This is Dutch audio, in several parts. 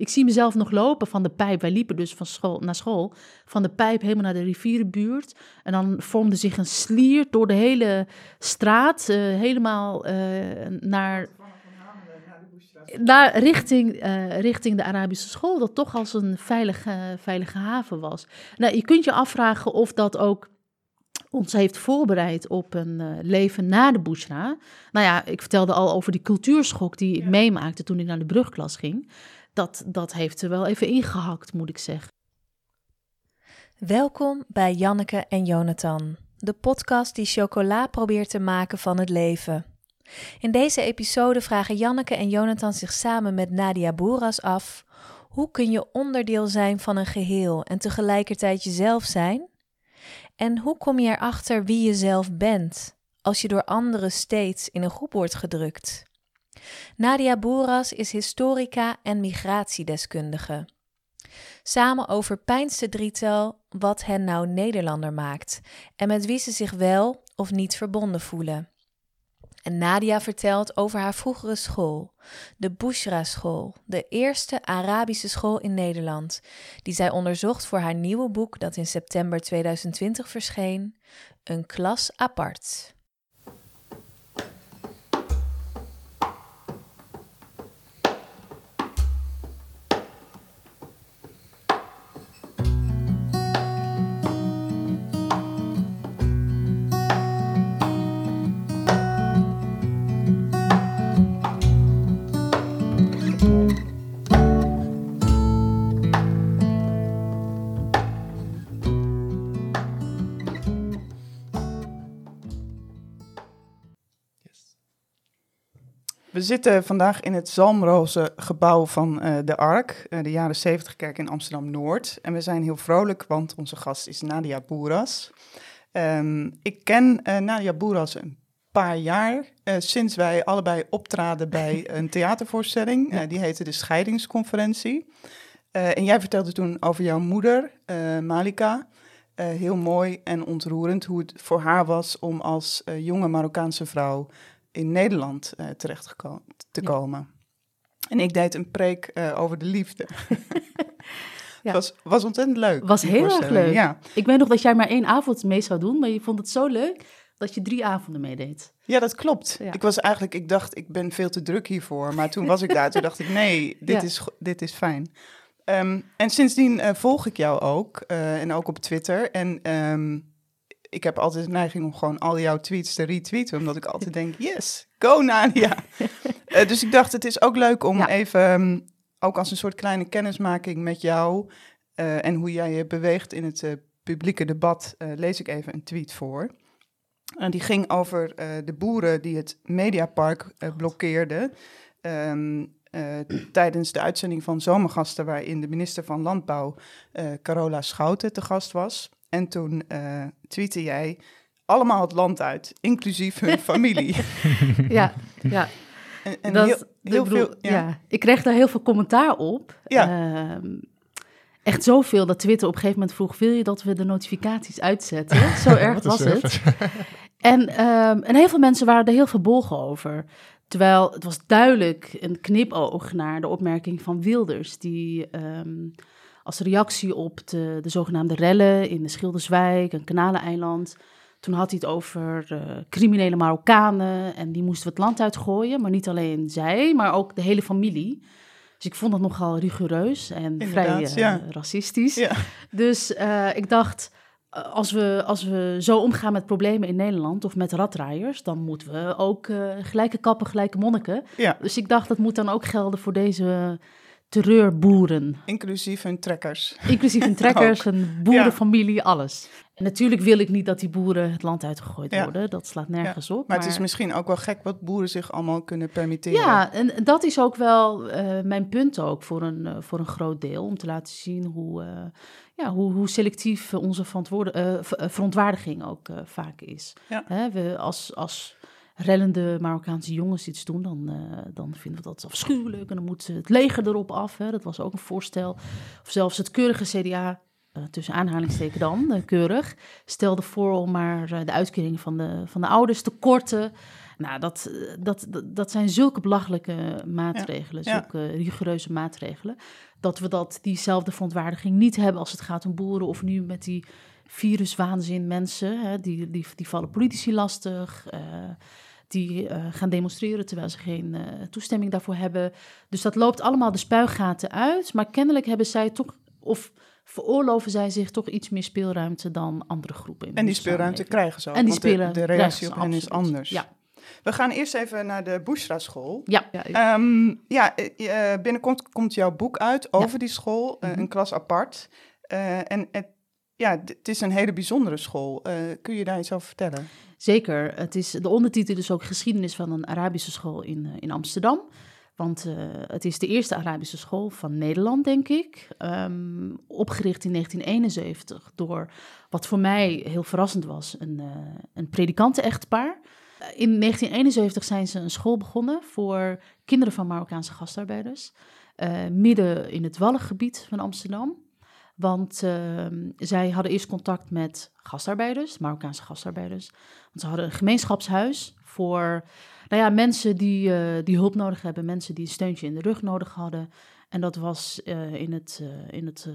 Ik zie mezelf nog lopen van de pijp. Wij liepen dus van school naar school. Van de pijp helemaal naar de rivierenbuurt. En dan vormde zich een slier door de hele straat. eh, helemaal eh, naar naar, richting, eh, richting de Arabische school, dat toch als een veilige, veilige haven was. Nou, je kunt je afvragen of dat ook ons heeft voorbereid op een leven na de Bushra. Nou ja, ik vertelde al over die cultuurschok die ik meemaakte toen ik naar de brugklas ging. Dat, dat heeft er wel even ingehakt, moet ik zeggen. Welkom bij Janneke en Jonathan, de podcast die chocola probeert te maken van het leven. In deze episode vragen Janneke en Jonathan zich samen met Nadia Boeras af: hoe kun je onderdeel zijn van een geheel en tegelijkertijd jezelf zijn? En hoe kom je erachter wie je zelf bent als je door anderen steeds in een groep wordt gedrukt? Nadia Boeras is historica en migratiedeskundige. Samen overpijnst het drietal wat hen nou Nederlander maakt en met wie ze zich wel of niet verbonden voelen. En Nadia vertelt over haar vroegere school, de Bushra School, de eerste Arabische school in Nederland, die zij onderzocht voor haar nieuwe boek dat in september 2020 verscheen, Een klas apart. We zitten vandaag in het Zalmroze gebouw van uh, de ARK, uh, de jaren 70 kerk in Amsterdam-Noord. En we zijn heel vrolijk, want onze gast is Nadia Boeras. Um, ik ken uh, Nadia Boeras een paar jaar, sinds wij allebei optraden bij een theatervoorstelling. Ja. die heette de Scheidingsconferentie. en jij vertelde toen over jouw moeder, Malika. heel mooi en ontroerend hoe het voor haar was om als jonge Marokkaanse vrouw in Nederland uh, terecht geko te komen. En ik deed een preek uh, over de liefde. ja. was, was ontzettend leuk. Was heel erg leuk. Ja. Ik weet nog dat jij maar één avond mee zou doen, maar je vond het zo leuk dat je drie avonden meedeed. Ja, dat klopt. Ja. Ik was eigenlijk, ik dacht, ik ben veel te druk hiervoor. Maar toen was ik daar, toen dacht ik, nee, dit, is, dit is fijn. Um, en sindsdien uh, volg ik jou ook, en ook op Twitter. En um, ik heb altijd de neiging om gewoon al jouw tweets te retweeten, omdat ik altijd denk, yes, go Nadia. uh, dus ik dacht, het is ook leuk om ja. even, um, ook als een soort kleine kennismaking met jou uh, en hoe jij je beweegt in het uh, publieke debat, lees ik even een tweet voor. En die ging over de boeren die het Mediapark blokkeerden. Um, uh, tijdens de uitzending van Zomergasten, waarin de minister van Landbouw, uh, Carola Schouten, te gast was. En toen uh, tweette jij allemaal het land uit, inclusief hun familie. ja, ja. En, en dat, heel, heel bedoel, veel. Ja. ja. ik kreeg daar heel veel commentaar op. Ja. Uh, echt zoveel dat Twitter op een gegeven moment vroeg: wil je dat we de notificaties uitzetten? Zo erg was het. En, um, en heel veel mensen waren er heel verbolgen over. Terwijl het was duidelijk een knipoog naar de opmerking van Wilders, die um, als reactie op de, de zogenaamde rellen in de Schilderswijk, een kanaleneiland. Toen had hij het over uh, criminele Marokkanen en die moesten we het land uitgooien. Maar niet alleen zij, maar ook de hele familie. Dus ik vond dat nogal rigoureus en Inderdaad, vrij ja. racistisch. Ja. Dus uh, ik dacht, als we, als we zo omgaan met problemen in Nederland of met raddraaiers, dan moeten we ook uh, gelijke kappen, gelijke monniken. Ja. Dus ik dacht, dat moet dan ook gelden voor deze terreurboeren. Inclusief hun trekkers. Inclusief hun trekkers, een boerenfamilie, ja. alles. En natuurlijk wil ik niet dat die boeren het land uitgegooid Ja. worden. Dat slaat nergens Ja. op. Maar, het is misschien ook wel gek wat boeren zich allemaal kunnen permitteren. Ja, en dat is ook wel eh, mijn punt ook voor een, eh, voor een groot deel. Om te laten zien hoe, eh, ja, hoe, hoe selectief onze verontwaardiging ook vaak is. Hè, we als, als rellende Marokkaanse jongens iets doen, dan, eh, dan vinden we dat afschuwelijk. En dan moet het leger erop af. Hè. Dat was ook een voorstel. Of zelfs het keurige CDA, eh, tussen aanhalingstekens dan, eh, keurig, stelde voor om maar de uitkering van de, van de ouders te korten. Nou, dat, dat, dat, zijn zulke belachelijke maatregelen, zulke rigoureuze maatregelen, dat we dat, diezelfde verontwaardiging niet hebben als het gaat om boeren of nu met die viruswaanzin mensen, hè, die, die, die vallen politici lastig. Uh, die uh, gaan demonstreren terwijl ze geen uh, toestemming daarvoor hebben. Dus dat loopt allemaal de spuigaten uit. Maar kennelijk hebben zij toch, of veroorloven zij zich toch iets meer speelruimte dan andere groepen. en die speelruimte krijgen ze ook, en die want de, de reactie op hen is anders. Ja. We gaan eerst even naar de Bushra school. Ja. Ja, um, ja uh, binnenkort komt jouw boek uit over die school, uh, een klas apart. Uh, en het, ja, het is een hele bijzondere school. kun je daar iets over vertellen? Zeker. Het is, de ondertitel is ook geschiedenis van een Arabische school in, in Amsterdam. Want uh, het is de eerste Arabische school van Nederland, denk ik. Um, opgericht in 1971 door, wat voor mij heel verrassend was, een, uh, een predikanten-echtpaar. In 1971 zijn ze een school begonnen voor kinderen van Marokkaanse gastarbeiders. Midden in het Wallengebied van Amsterdam. Want ehm, zij hadden eerst contact met gastarbeiders, Marokkaanse gastarbeiders. Want ze hadden een gemeenschapshuis voor nou ja, mensen die, uh, die hulp nodig hebben, mensen die een steuntje in de rug nodig hadden. En dat was uh, in, het, uh, in, het,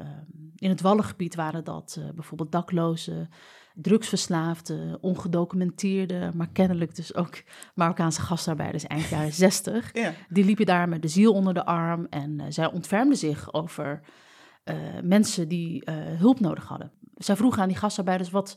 um, in het Wallengebied waren dat bijvoorbeeld daklozen, drugsverslaafden, ongedocumenteerde, maar kennelijk dus ook Marokkaanse gastarbeiders eind jaren zestig. Ja. Die liepen daar met de ziel onder de arm en zij ontfermden zich over mensen die hulp nodig hadden. Zij vroegen aan die gastarbeiders, wat,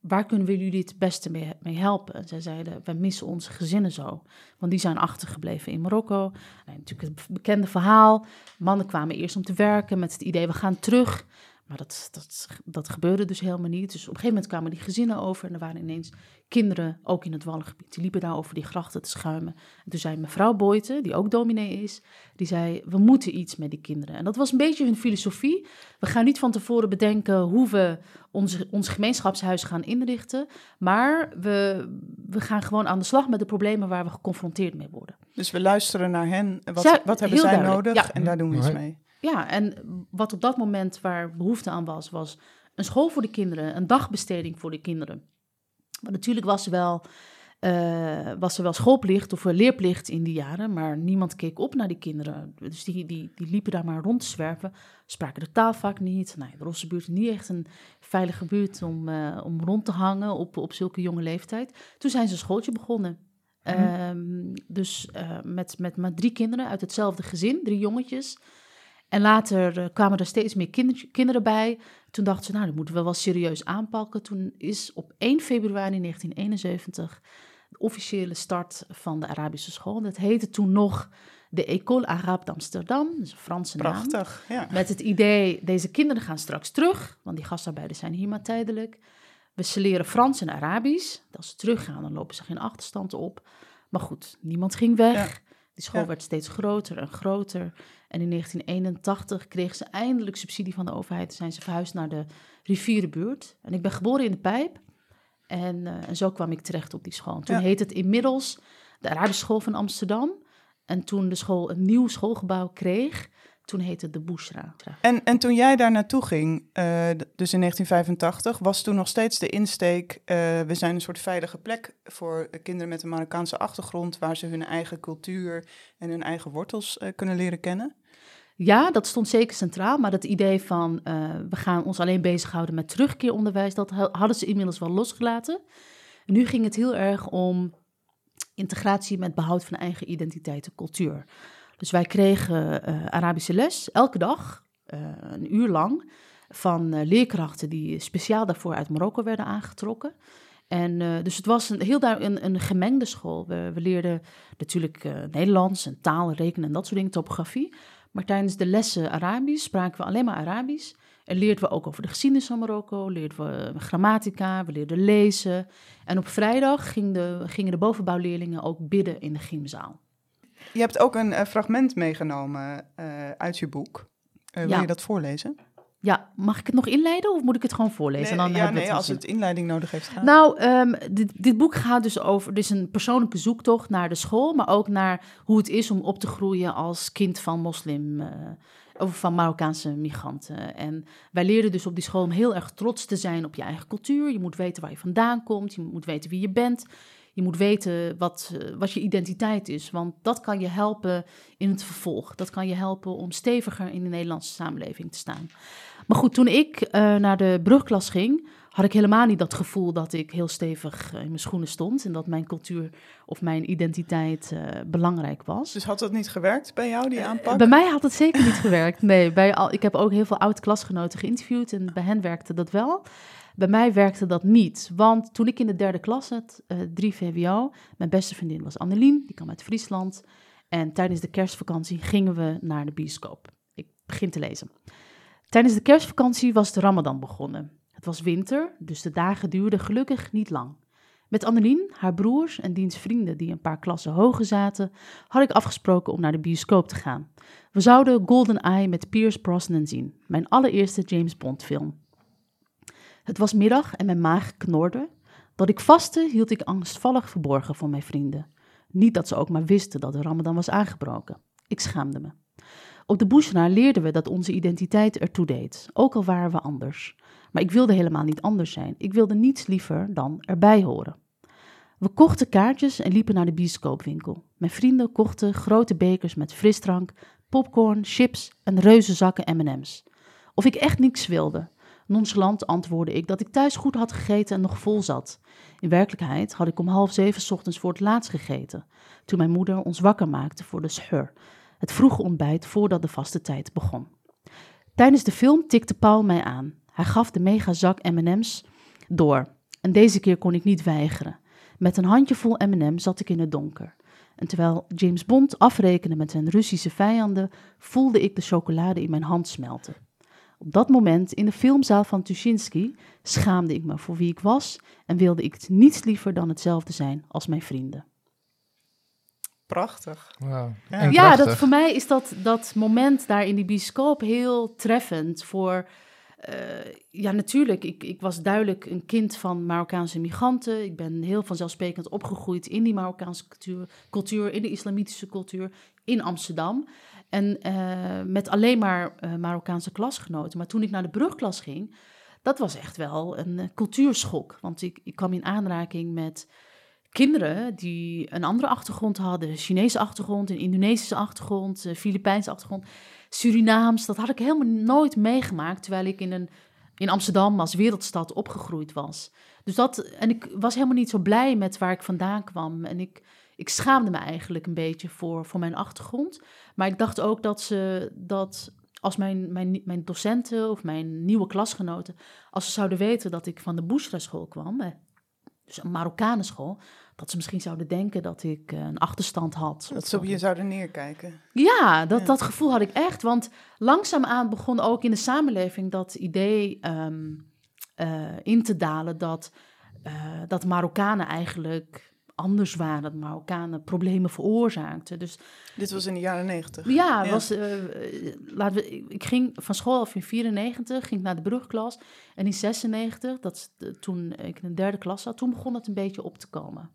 waar kunnen we jullie het beste mee, helpen? zij zeiden, we missen onze gezinnen zo. Want die zijn achtergebleven in Marokko. En natuurlijk het bekende verhaal. Mannen kwamen eerst om te werken met het idee, we gaan terug. Maar dat, dat, dat gebeurde dus helemaal niet. Dus op een gegeven moment kwamen die gezinnen over en er waren ineens kinderen, ook in het Wallengebied. Die liepen daar over die grachten te schuimen. En toen zei mevrouw Boyten, die ook dominee is, die zei, we moeten iets met die kinderen. En dat was een beetje hun filosofie. We gaan niet van tevoren bedenken hoe we onze, ons gemeenschapshuis gaan inrichten, maar we, we gaan gewoon aan de slag met de problemen waar we geconfronteerd mee worden. Dus we luisteren naar hen. Wat, wat hebben zij nodig? En daar doen we iets mee. Ja, en wat op dat moment waar behoefte aan was, was een school voor de kinderen, een dagbesteding voor de kinderen. Maar natuurlijk was er wel, uh, was er wel schoolplicht of leerplicht in die jaren, maar niemand keek op naar die kinderen. Dus die, die, die liepen daar maar rond te zwerven, spraken de taal vaak niet. Nou, de Rosse buurt is niet echt een veilige buurt om, uh, om rond te hangen op, op zulke jonge leeftijd. Toen zijn ze een schooltje begonnen. Mhm. Um, dus uh, met, met maar drie kinderen uit hetzelfde gezin, drie jongetjes. En later uh, kwamen er steeds meer kinderen bij. Toen dachten ze, nou, dat moeten we wel serieus aanpakken. Toen is op 1 februari 1971 de officiële start van de Arabische school. Dat heette toen nog de École Arabe d'Amsterdam, dus een Franse Prachtig, naam. Ja. Met het idee, deze kinderen gaan straks terug, want die gastarbeiders zijn hier maar tijdelijk. We ze leren Frans en Arabisch. Als ze teruggaan, dan lopen ze geen achterstand op. Maar goed, niemand ging weg. Die school werd steeds groter en groter. En in 1981 kregen ze eindelijk subsidie van de overheid. Zijn ze verhuisd naar de rivierenbuurt. En ik ben geboren in de Pijp. En, uh, en zo kwam ik terecht op die school. toen heet het inmiddels de Arabische School van Amsterdam. En toen de school een nieuw schoolgebouw kreeg, toen heette het de Bushra. En, en toen jij daar naartoe ging, uh, dus in 1985, was toen nog steeds de insteek... Uh, we zijn een soort veilige plek voor kinderen met een Marokkaanse achtergrond... waar ze hun eigen cultuur en hun eigen wortels uh, kunnen leren kennen? Ja, dat stond zeker centraal. Maar het idee van we gaan ons alleen bezighouden met terugkeeronderwijs... dat hadden ze inmiddels wel losgelaten. nu ging het heel erg om integratie met behoud van eigen identiteit en cultuur... Dus wij kregen uh, Arabische les elke dag, uh, een uur lang, van uh, leerkrachten die speciaal daarvoor uit Marokko werden aangetrokken. En dus het was een, heel daar een, een gemengde school. We, we leerden natuurlijk Nederlands en taal, rekenen en dat soort dingen, topografie. Maar tijdens de lessen Arabisch spraken we alleen maar Arabisch. En leerden we ook over de geschiedenis van Marokko, leerden we grammatica, we leerden lezen. En op vrijdag ging de, gingen de bovenbouwleerlingen ook bidden in de gymzaal. Je hebt ook een uh, fragment meegenomen uh, uit je boek. Uh, wil je dat voorlezen? Ja, mag ik het nog inleiden of moet ik het gewoon voorlezen? Nee, dan ja, nee, als het inleiding nodig heeft. Gaan. Nou, um, dit, dit, boek gaat dus over, is een persoonlijke zoektocht naar de school, maar ook naar hoe het is om op te groeien als kind van moslim, of van Marokkaanse migranten. En wij leerden dus op die school om heel erg trots te zijn op je eigen cultuur. Je moet weten waar je vandaan komt, je moet weten wie je bent. Je moet weten wat, eh, wat je identiteit is. Want dat kan je helpen in het vervolg. Dat kan je helpen om steviger in de Nederlandse samenleving te staan. Maar goed, toen ik uh, naar de brugklas ging, had ik helemaal niet dat gevoel dat ik heel stevig in mijn schoenen stond. En dat mijn cultuur of mijn identiteit uh, belangrijk was. Dus had dat niet gewerkt bij jou, die aanpak? bij mij had het zeker niet gewerkt. Nee, bij al, ik heb ook heel veel oud-klasgenoten geïnterviewd en bij hen werkte dat wel. Bij mij werkte dat niet, want toen ik in de derde klas zat, uh, 3 VWO, mijn beste vriendin was Annelien, die kwam uit Friesland. En tijdens de kerstvakantie gingen we naar de bioscoop. Ik begin te lezen. Tijdens de kerstvakantie was de Ramadan begonnen. Het was winter, dus de dagen duurden gelukkig niet lang. Met Annelien, haar broers en diens vrienden die een paar klassen hoger zaten, had ik afgesproken om naar de bioscoop te gaan. We zouden Golden Eye met Pierce Brosnan zien, mijn allereerste James Bond film. Het was middag en mijn maag knorde. Dat ik vastte hield ik angstvallig verborgen voor mijn vrienden. Niet dat ze ook maar wisten dat de Ramadan was aangebroken. Ik schaamde me. Op de Bushra leerden we dat onze identiteit ertoe deed, ook al waren we anders. Maar ik wilde helemaal niet anders zijn. Ik wilde niets liever dan erbij horen. We kochten kaartjes en liepen naar de bioscoopwinkel. Mijn vrienden kochten grote bekers met frisdrank, popcorn, chips en reuze zakken M&M's. Of ik echt niks wilde. Nonchalant antwoordde ik dat ik thuis goed had gegeten en nog vol zat. In werkelijkheid had ik om half zeven ochtends voor het laatst gegeten, toen mijn moeder ons wakker maakte voor de schur, het vroege ontbijt voordat de vaste tijd begon. Tijdens de film tikte Paul mij aan. Hij gaf de megazak M&M's door. En deze keer kon ik niet weigeren. Met een handjevol M&M zat ik in het donker. En terwijl James Bond afrekende met zijn Russische vijanden, voelde ik de chocolade in mijn hand smelten. Op dat moment, in de filmzaal van Tuschinski, schaamde ik me voor wie ik was en wilde ik niets liever dan hetzelfde zijn als mijn vrienden. Prachtig. Wow. Ja, ja dat, voor mij is dat, dat moment daar in die bioscoop heel treffend voor... Uh, ja, natuurlijk. Ik, ik was duidelijk een kind van Marokkaanse migranten. Ik ben heel vanzelfsprekend opgegroeid in die Marokkaanse cultuur, cultuur in de islamitische cultuur in Amsterdam. En uh, met alleen maar uh, Marokkaanse klasgenoten. Maar toen ik naar de brugklas ging, dat was echt wel een uh, cultuurschok. Want ik, ik kwam in aanraking met kinderen die een andere achtergrond hadden. Chinese achtergrond, een Indonesische achtergrond, Filipijnse achtergrond, Surinaams. Dat had ik helemaal nooit meegemaakt, terwijl ik in, een, in Amsterdam als wereldstad opgegroeid was. Dus dat, en ik was helemaal niet zo blij met waar ik vandaan kwam. En ik ik schaamde me eigenlijk een beetje voor, voor mijn achtergrond. Maar ik dacht ook dat ze dat als mijn, mijn, mijn docenten of mijn nieuwe klasgenoten, als ze zouden weten dat ik van de Bushra school kwam, dus een Marokkanenschool, dat ze misschien zouden denken dat ik een achterstand had. Dat ze op je zouden neerkijken. Ja, dat, dat gevoel had ik echt. Want langzaamaan begon ook in de samenleving dat idee um, uh, in te dalen dat, uh, dat Marokkanen eigenlijk anders waren, dat Marokkanen problemen veroorzaakten. Dus, Dit was in de jaren negentig? Ja, ja. Was, uh, laten we, ik ging van school af in 94, ging naar de brugklas. En in 96, dat, toen ik in de derde klas zat, toen begon het een beetje op te komen.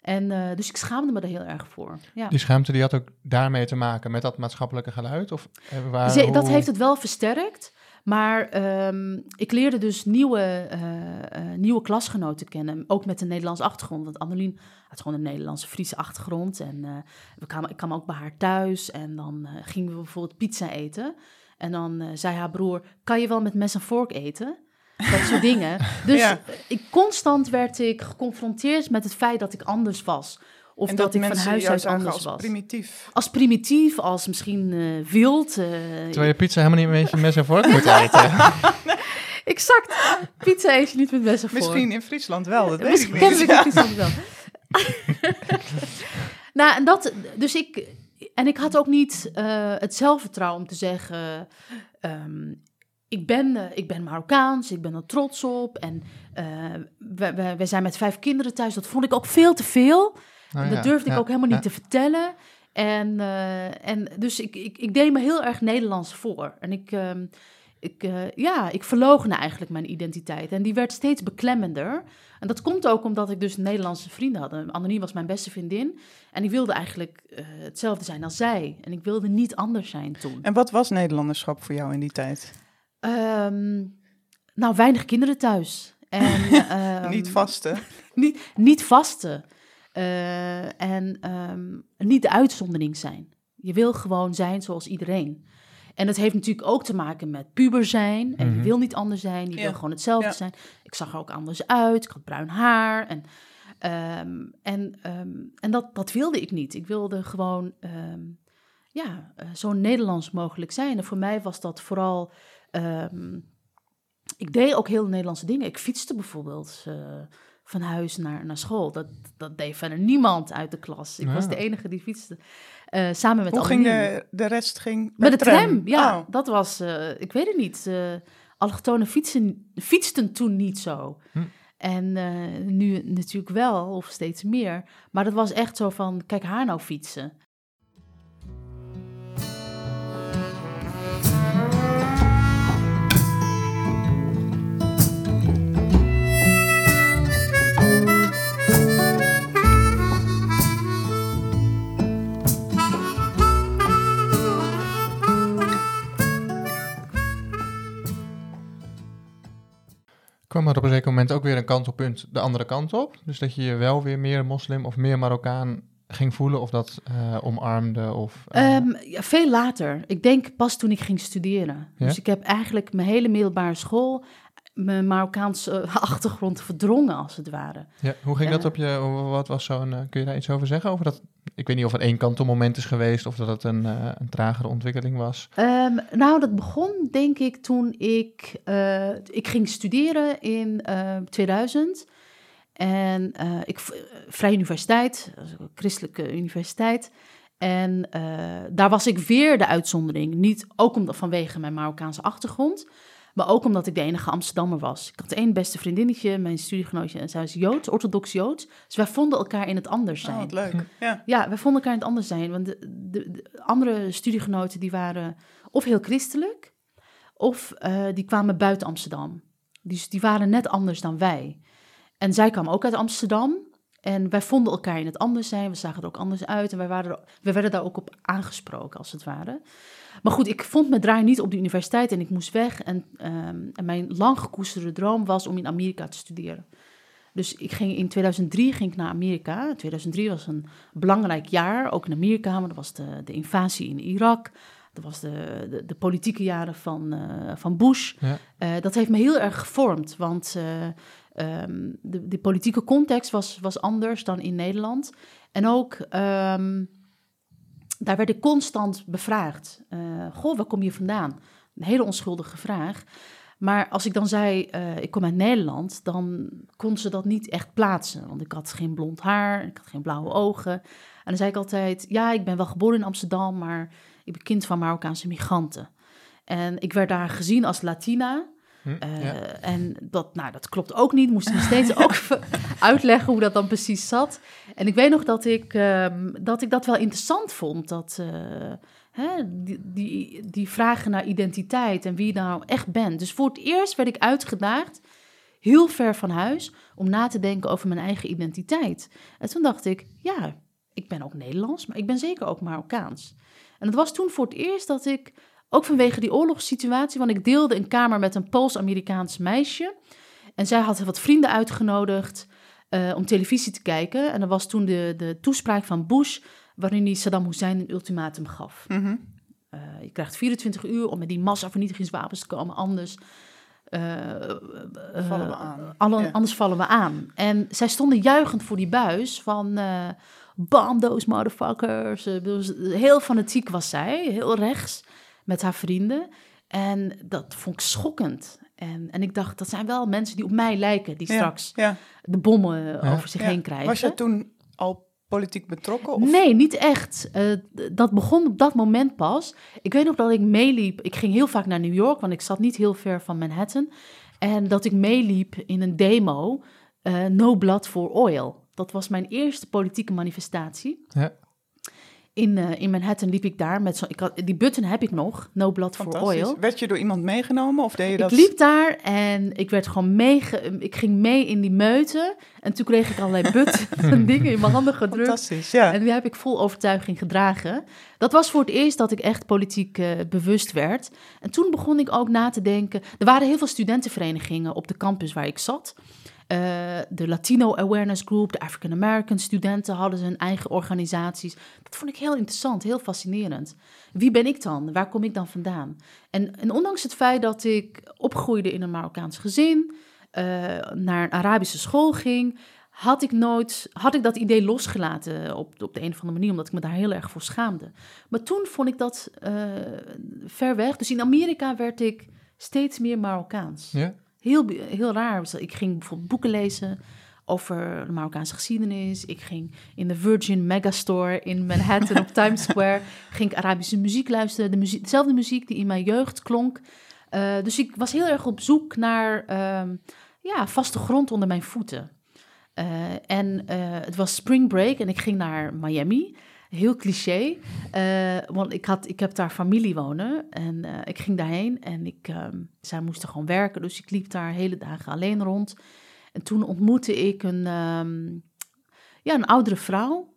En uh, dus ik schaamde me er heel erg voor. Ja. Die schaamte die had ook daarmee te maken met dat maatschappelijke geluid? Of, uh, waar, Zee, dat hoe... heeft het wel versterkt. Maar um, ik leerde dus nieuwe, uh, uh, nieuwe klasgenoten kennen, ook met een Nederlandse achtergrond. Want Annelien had gewoon een Nederlandse Friese achtergrond. En uh, we kwamen, ik kwam ook bij haar thuis en dan gingen we bijvoorbeeld pizza eten. En dan zei haar broer, kan je wel met mes en vork eten? Dat soort dingen. Dus ja. ik, constant werd ik geconfronteerd met het feit dat ik anders was. Of en dat, dat ik van huis uit anders als was. primitief. Als primitief, als misschien uh, wild. Uh, Terwijl je pizza helemaal niet met je mes en vork moet eten. exact. Pizza eet je niet met mes en vork. Misschien in Friesland wel, dat weet Misschien ik niet. in Friesland wel. nou, en dat... Dus ik... En ik had ook niet uh, het zelfvertrouwen om te zeggen... Um, ik ben, ik ben Marokkaans, ik ben er trots op. En uh, we, we, we zijn met vijf kinderen thuis. Dat vond ik ook veel te veel. Oh, ja. Dat durfde ik ook helemaal niet te vertellen. En, uh, en dus ik, ik, ik deed me heel erg Nederlands voor. En ik, uh, ik, uh, ja, ik verloochende eigenlijk mijn identiteit. En die werd steeds beklemmender. En dat komt ook omdat ik dus Nederlandse vrienden had. Anoniem was mijn beste vriendin. En ik wilde eigenlijk uh, hetzelfde zijn als zij. En ik wilde niet anders zijn toen. En wat was Nederlanderschap voor jou in die tijd? Um, nou, weinig kinderen thuis. En, um, niet vasten? niet, niet vasten. Eh, en ehm, niet de uitzondering zijn. Je wil gewoon zijn zoals iedereen. En dat heeft natuurlijk ook te maken met puber zijn. En je Mhm. wil niet anders zijn. Je Ja. wil gewoon hetzelfde Ja. zijn. Ik zag er ook anders uit. Ik had bruin haar. En, ehm, en, ehm, en dat, dat wilde ik niet. Ik wilde gewoon ehm, ja, eh, zo Nederlands mogelijk zijn. En voor mij was dat vooral... ehm, ik deed ook heel Nederlandse dingen. Ik fietste bijvoorbeeld eh, van huis naar, naar school. Dat, dat deed verder niemand uit de klas. Ik was de enige die fietste. eh, samen met Hoe ging de, de rest? Ging Met de tram, ja. Oh. Dat was, eh, ik weet het niet. eh allochtonen fietsen, fietsten toen niet zo. Hm. En eh, nu natuurlijk wel, of steeds meer. Maar dat was echt zo van, kijk haar nou fietsen. Kwam er op een zeker moment ook weer een kantelpunt de andere kant op? Dus dat je je wel weer meer moslim of meer Marokkaan ging voelen of dat eh, omarmde? Of, eh, Ehm, ja, veel later. Ik denk pas toen ik ging studeren. Ja? Dus ik heb eigenlijk mijn hele middelbare school... mijn Marokkaanse eh, achtergrond verdrongen, als het ware. ja, hoe ging dat op je, wat was zo'n, eh, kun je daar iets over zeggen? Over dat, ik weet niet of het één kantelmoment is geweest of dat het een, eh, een tragere ontwikkeling was. Ehm, nou, dat begon denk ik toen ik, ik ging studeren in eh, 2000. En ik, Vrije Universiteit, een christelijke universiteit. En daar was ik weer de uitzondering. Niet ook omdat, vanwege mijn Marokkaanse achtergrond, maar ook omdat ik de enige Amsterdammer was. Ik had één beste vriendinnetje, mijn studiegenootje, en zij is Joods, orthodox Joods. Dus wij vonden elkaar in het anders zijn. Oh, wat leuk. Ja. Ja, wij vonden elkaar in het anders zijn. Want de, de, de andere studiegenoten die waren of heel christelijk, of eh, die kwamen buiten Amsterdam. Dus die waren net anders dan wij. En zij kwamen ook uit Amsterdam. En wij vonden elkaar in het anders zijn. We zagen er ook anders uit. En wij, waren er, wij werden daar ook op aangesproken, als het ware. Maar goed, ik vond mijn draai niet op de universiteit en ik moest weg. En, ehm, en mijn lang gekoesterde droom was om in Amerika te studeren. Dus ik ging in 2003 ging ik naar Amerika. 2003 was een belangrijk jaar, ook in Amerika. Maar dat was de, de invasie in Irak. Dat was de, de, de politieke jaren van, eh, van Bush. Ja. Eh, dat heeft me heel erg gevormd, want eh, ehm, de, de politieke context was, was anders dan in Nederland. En ook, ehm, daar werd ik constant bevraagd. Eh, goh, waar kom je vandaan? Een hele onschuldige vraag. Maar als ik dan zei, eh, ik kom uit Nederland, dan kon ze dat niet echt plaatsen. Want ik had geen blond haar, ik had geen blauwe ogen. En dan zei ik altijd, ja, ik ben wel geboren in Amsterdam, maar ik ben kind van Marokkaanse migranten. En ik werd daar gezien als Latina. Hm, Eh, ja. En dat, nou, dat klopt ook niet. Moest me steeds ook uitleggen hoe dat dan precies zat. En ik weet nog dat ik, ehm, dat, ik dat wel interessant vond. Dat, eh, hè, die, die, die vragen naar identiteit en wie je nou echt bent. Dus voor het eerst werd ik uitgedaagd, heel ver van huis, om na te denken over mijn eigen identiteit. En toen dacht ik, ja, ik ben ook Nederlands, maar ik ben zeker ook Marokkaans. En het was toen voor het eerst dat ik ook vanwege die oorlogssituatie, want ik deelde een kamer met een Pools-Amerikaans meisje. En zij had wat vrienden uitgenodigd eh, om televisie te kijken. En dat was toen de, de toespraak van Bush, waarin hij Saddam Hussein een ultimatum gaf. Mhm. Eh, je krijgt 24 uur om met die massavernietigingswapens te komen, anders... eh, Vallen we aan. alle- Ja. Anders vallen we aan. En zij stonden juichend voor die buis van... Bomb those motherfuckers. Heel fanatiek was zij, heel rechts, met haar vrienden. En dat vond ik schokkend. En, en ik dacht, dat zijn wel mensen die op mij lijken... die straks Ja. de bommen Ja. over zich Ja. heen krijgen. Was je toen al politiek betrokken? Of? Nee, niet echt. Eh, dat begon op dat moment pas. Ik weet nog dat ik meeliep. Ik ging heel vaak naar New York, want ik zat niet heel ver van Manhattan. En dat ik meeliep in een demo, eh, No Blood for Oil. Dat was mijn eerste politieke manifestatie. Ja. In, eh, in Manhattan liep ik daar met zo'n... ik had- Die button heb ik nog, No Blood for Fantastisch. Oil. Werd je door iemand meegenomen of deed je dat? Ik liep daar en ik werd gewoon meege... Ik ging mee in die meute. En toen kreeg ik allerlei butten en dingen in mijn handen gedrukt. Fantastisch, ja. En die heb ik vol overtuiging gedragen. Dat was voor het eerst dat ik echt politiek eh, bewust werd. En toen begon ik ook na te denken. Er waren heel veel studentenverenigingen op de campus waar ik zat. De Latino Awareness Group, de African American studenten hadden hun eigen organisaties. Dat vond ik heel interessant, heel fascinerend. Wie ben ik dan? Waar kom ik dan vandaan? En, ondanks het feit dat ik opgroeide in een Marokkaans gezin, naar een Arabische school ging, had ik nooit, had ik dat idee losgelaten op, op de een of andere manier, omdat ik me daar heel erg voor schaamde. Maar toen vond ik dat uh, ver weg. Dus in Amerika werd ik steeds meer Marokkaans. Ja? Heel, heel raar. Ik ging bijvoorbeeld boeken lezen over de Marokkaanse geschiedenis. Ik ging in de Virgin Megastore in Manhattan op Times Square. Ging ik Arabische muziek luisteren. De muziek, dezelfde muziek die in mijn jeugd klonk. Uh, dus ik was heel erg op zoek naar uh, ja, vaste grond onder mijn voeten. Uh, en uh, het was spring break en ik ging naar Miami. Heel cliché, uh, want ik, had, ik heb daar familie wonen en ik ging daarheen en ik, um, zij moesten gewoon werken, dus ik liep daar hele dagen alleen rond. En toen ontmoette ik een, um, ja, een oudere vrouw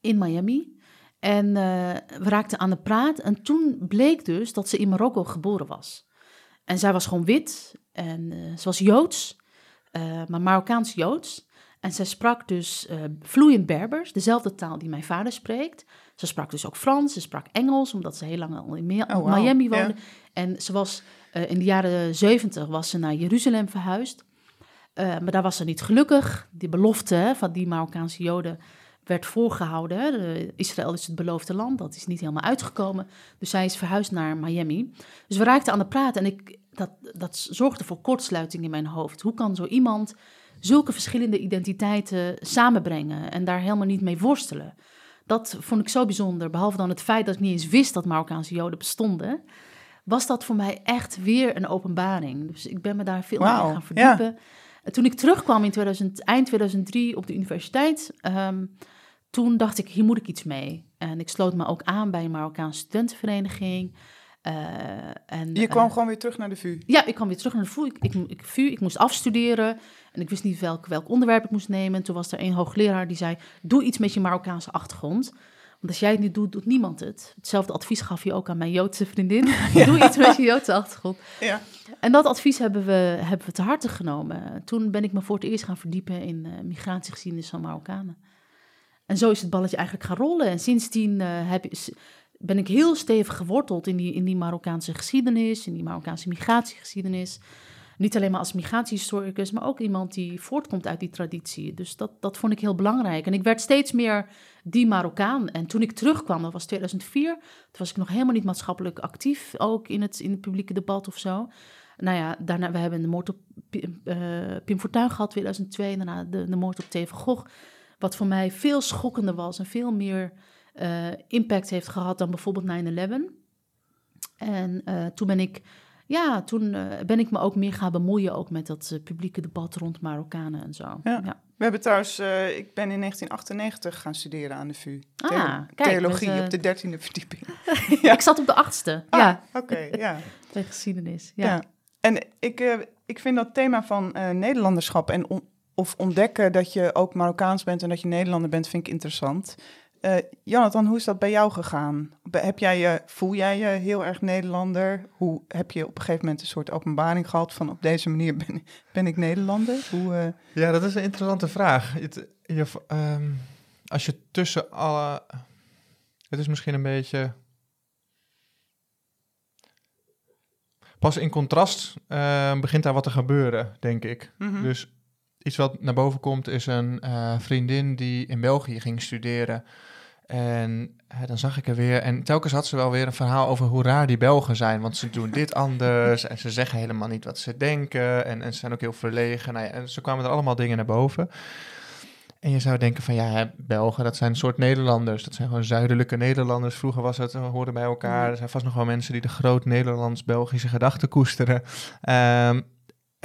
in Miami. En we raakten aan de praat en toen bleek dus dat ze in Marokko geboren was. En zij was gewoon wit en ze was Joods. Maar Marokkaans-Joods. En zij sprak dus uh, vloeiend Berbers, dezelfde taal die mijn vader spreekt. Ze sprak dus ook Frans, ze sprak Engels, omdat ze heel lang al in oh, wow. Miami woonde. En ze was uh, in de jaren zeventig was ze naar Jeruzalem verhuisd. maar daar was ze niet gelukkig. Die belofte hè, van die Marokkaanse Joden werd voorgehouden. Hè. Israël is het beloofde land, dat is niet helemaal uitgekomen. Dus zij is verhuisd naar Miami. Dus we raakten aan de praat en ik, dat, dat zorgde voor kortsluiting in mijn hoofd. Hoe kan zo iemand zulke verschillende identiteiten samenbrengen en daar helemaal niet mee worstelen? Dat vond ik zo bijzonder. Behalve dan het feit dat ik niet eens wist dat Marokkaanse Joden bestonden, was dat voor mij echt weer een openbaring. Dus ik ben me daar veel wow, meer gaan verdiepen. Ja. Toen ik terugkwam in 2000, eind 2003 op de universiteit, um, toen dacht ik, hier moet ik iets mee. En ik sloot me ook aan bij een Marokkaanse studentenvereniging. Uh, en, je kwam uh, gewoon weer terug naar de VU? Ja, ik kwam weer terug naar de VU. Ik, ik, ik, VU, ik moest afstuderen en ik wist niet welk, welk onderwerp ik moest nemen. En toen was er een hoogleraar die zei, doe iets met je Marokkaanse achtergrond. Want als jij het niet doet, doet niemand het. Hetzelfde advies gaf je ook aan mijn Joodse vriendin. ja. Doe iets met je Joodse achtergrond. Ja. En dat advies hebben we, hebben we te harte genomen. Toen ben ik me voor het eerst gaan verdiepen in uh, migratiegeschiedenis van Marokkanen. En zo is het balletje eigenlijk gaan rollen. En sindsdien heb, ben ik heel stevig geworteld in die, in die Marokkaanse geschiedenis, in die Marokkaanse migratiegeschiedenis. Niet alleen maar als migratiehistoricus, maar ook iemand die voortkomt uit die traditie. Dus dat, dat vond ik heel belangrijk. En ik werd steeds meer die Marokkaan. En toen ik terugkwam, dat was 2004, toen was ik nog helemaal niet maatschappelijk actief, ook in het, in het publieke debat of zo. Nou ja, daarna, we hebben de moord op uh, Pim Fortuyn gehad, 2002, daarna de, de moord op T. van Gogh. Wat voor mij veel schokkender was en veel meer uh, impact heeft gehad dan bijvoorbeeld 9-11. En uh, toen ben ik, ja, toen uh, ben ik me ook meer gaan bemoeien ook met dat publieke debat rond Marokkanen en zo. Ja. ja. We hebben trouwens, ik ben in 1998 gaan studeren aan de VU. Ah, kijk, Theologie op de dertiende verdieping. ja. Ik zat op de achtste, ah, ja. Oké, ja. De geschiedenis, ja. ja. En ik, ik vind dat thema van Nederlanderschap en on of ontdekken dat je ook Marokkaans bent en dat je Nederlander bent, vind ik interessant. Uh, Jonathan, hoe is dat bij jou gegaan? Heb jij je, voel jij je heel erg Nederlander? Hoe heb je op een gegeven moment een soort openbaring gehad van op deze manier ben, ben ik Nederlander? Hoe, uh... Ja, dat is een interessante vraag. Het, je, um, als je tussen alle. Het is misschien een beetje. Pas in contrast uh, begint daar wat te gebeuren, denk ik. Mm -hmm. Dus iets wat naar boven komt is een uh, vriendin die in België ging studeren. En dan zag ik er weer. En telkens had ze wel weer een verhaal over hoe raar die Belgen zijn. Want ze doen dit anders. En ze zeggen helemaal niet wat ze denken. En, en ze zijn ook heel verlegen. Nou ja, en ze kwamen er allemaal dingen naar boven. En je zou denken van ja, Belgen, dat zijn een soort Nederlanders. Dat zijn gewoon zuidelijke Nederlanders. Vroeger was het, we hoorden bij elkaar. Er zijn vast nog wel mensen die de groot Nederlands-Belgische gedachten koesteren. Um,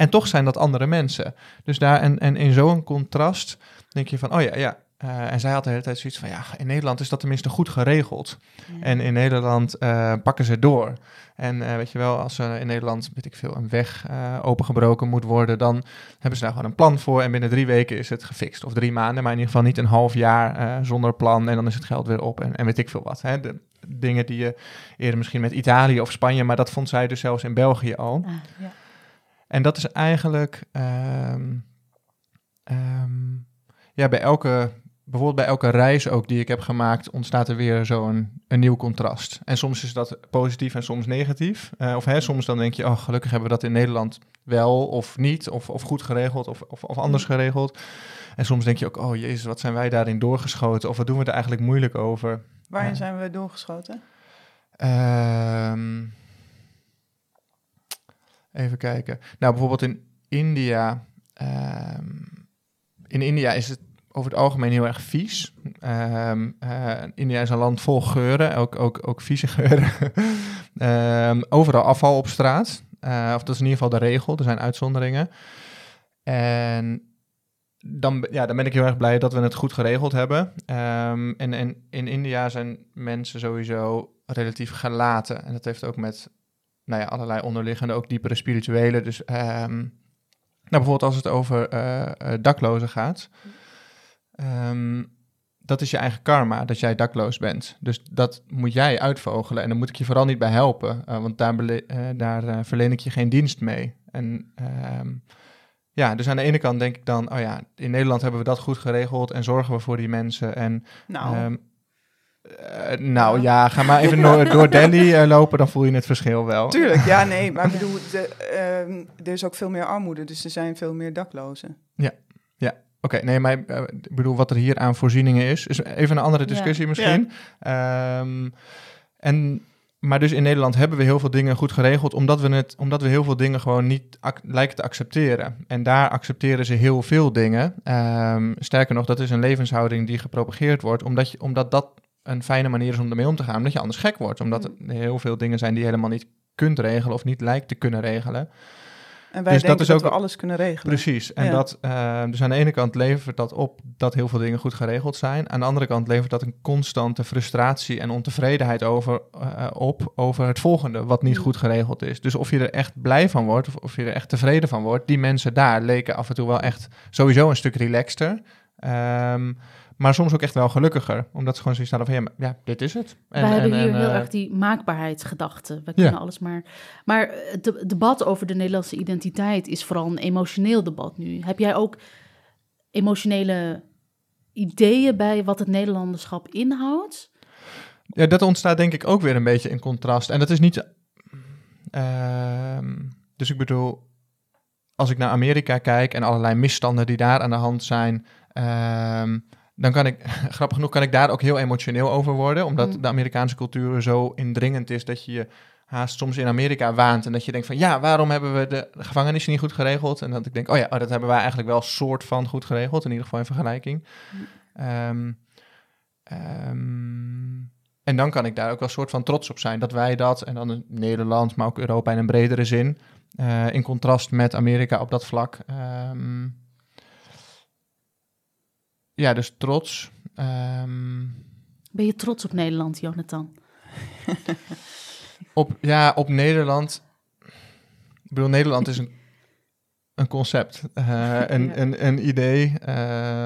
en toch zijn dat andere mensen. Dus daar en, en in zo'n contrast denk je van, oh ja, ja. Uh, en zij had de hele tijd zoiets van, ja, in Nederland is dat tenminste goed geregeld. Ja. En in Nederland uh, pakken ze door. En uh, weet je wel, als er in Nederland, weet ik veel, een weg opengebroken moet worden, dan hebben ze daar gewoon een plan voor. En binnen drie weken is het gefixt. Of drie maanden, maar in ieder geval niet een half jaar zonder plan. En dan is het geld weer op en, en weet ik veel wat. Hè? De dingen die je eerder misschien met Italië of Spanje, maar dat vond zij dus zelfs in België al. Ah, ja. En dat is eigenlijk, ehm, ehm, ja, bij elke, bijvoorbeeld bij elke reis ook die ik heb gemaakt, ontstaat er weer zo'n een nieuw contrast. En soms is dat positief en soms negatief. Uh, of hè, soms dan denk je, oh, gelukkig hebben we dat in Nederland wel of niet, of, of goed geregeld of, of, of anders geregeld. En soms denk je ook, oh jezus, wat zijn wij daarin doorgeschoten? Of wat doen we er eigenlijk moeilijk over? Waarin zijn we doorgeschoten? Ehm, even kijken. Nou, bijvoorbeeld in India. Ehm, in India is het over het algemeen heel erg vies. Uh, India is een land vol geuren, ook, ook, ook vieze geuren. overal afval op straat. Uh, of dat is in ieder geval de regel, er zijn uitzonderingen. En dan, ja, dan ben ik heel erg blij dat we het goed geregeld hebben. En, en in India zijn mensen sowieso relatief gelaten. En dat heeft ook met nou ja, allerlei onderliggende, ook diepere spirituele. Dus um, nou, bijvoorbeeld als het over uh, daklozen gaat. Um, dat is je eigen karma, dat jij dakloos bent. Dus dat moet jij uitvogelen. En dan moet ik je vooral niet bij helpen, uh, want daar, uh, daar verleen ik je geen dienst mee. En um, ja, dus aan de ene kant denk ik dan, oh ja, in Nederland hebben we dat goed geregeld en zorgen we voor die mensen. En, nou, um, uh, nou ja. ja. ga maar even door, door Delhi uh, lopen, dan voel je het verschil wel. Tuurlijk, ja, nee, maar ik bedoel, de, uh, er is ook veel meer armoede, dus er zijn veel meer daklozen. Ja, ja. Oké, okay, nee, maar ik bedoel, wat er hier aan voorzieningen is, is even een andere discussie ja. misschien. Ja. Um, en maar dus in Nederland hebben we heel veel dingen goed geregeld, omdat we, het, omdat we heel veel dingen gewoon niet lijken te accepteren. En daar accepteren ze heel veel dingen. Um, sterker nog, dat is een levenshouding die gepropageerd wordt, omdat, je, omdat dat een fijne manier is om ermee om te gaan. Omdat je anders gek wordt, omdat er heel veel dingen zijn die je helemaal niet kunt regelen of niet lijkt te kunnen regelen. En wij dus denken dat, is ook, dat we alles kunnen regelen. Precies. En ja. dat, uh, dus aan de ene kant levert dat op dat heel veel dingen goed geregeld zijn. Aan de andere kant levert dat een constante frustratie en ontevredenheid over, uh, op over het volgende, wat niet goed geregeld is. Dus of je er echt blij van wordt, of, of je er echt tevreden van wordt, die mensen daar leken af en toe wel echt sowieso een stuk relaxter. Um, maar soms ook echt wel gelukkiger. Omdat ze gewoon zoiets hadden van, ja, ja dit is het. En, We hebben hier en, heel uh, erg die maakbaarheidsgedachte. We kunnen ja. alles maar... Maar het debat over de Nederlandse identiteit is vooral een emotioneel debat nu. Heb jij ook emotionele ideeën bij wat het Nederlanderschap inhoudt? Ja, dat ontstaat denk ik ook weer een beetje in contrast. En dat is niet... Uh, dus ik bedoel, als ik naar Amerika kijk en allerlei misstanden die daar aan de hand zijn... Uh, dan kan ik, grappig genoeg, kan ik daar ook heel emotioneel over worden. Omdat mm. de Amerikaanse cultuur zo indringend is dat je je haast soms in Amerika waant. En dat je denkt van ja, waarom hebben we de gevangenissen niet goed geregeld? En dat ik denk, oh ja, oh, dat hebben wij eigenlijk wel soort van goed geregeld. In ieder geval in vergelijking. Mm. Um, um, en dan kan ik daar ook wel soort van trots op zijn dat wij dat, en dan in Nederland, maar ook Europa in een bredere zin, uh, in contrast met Amerika op dat vlak. Um, ja, dus trots. Um... Ben je trots op Nederland, Jonathan? op, ja, op Nederland. Ik bedoel, Nederland is een, een concept, uh, een, ja. een, een idee.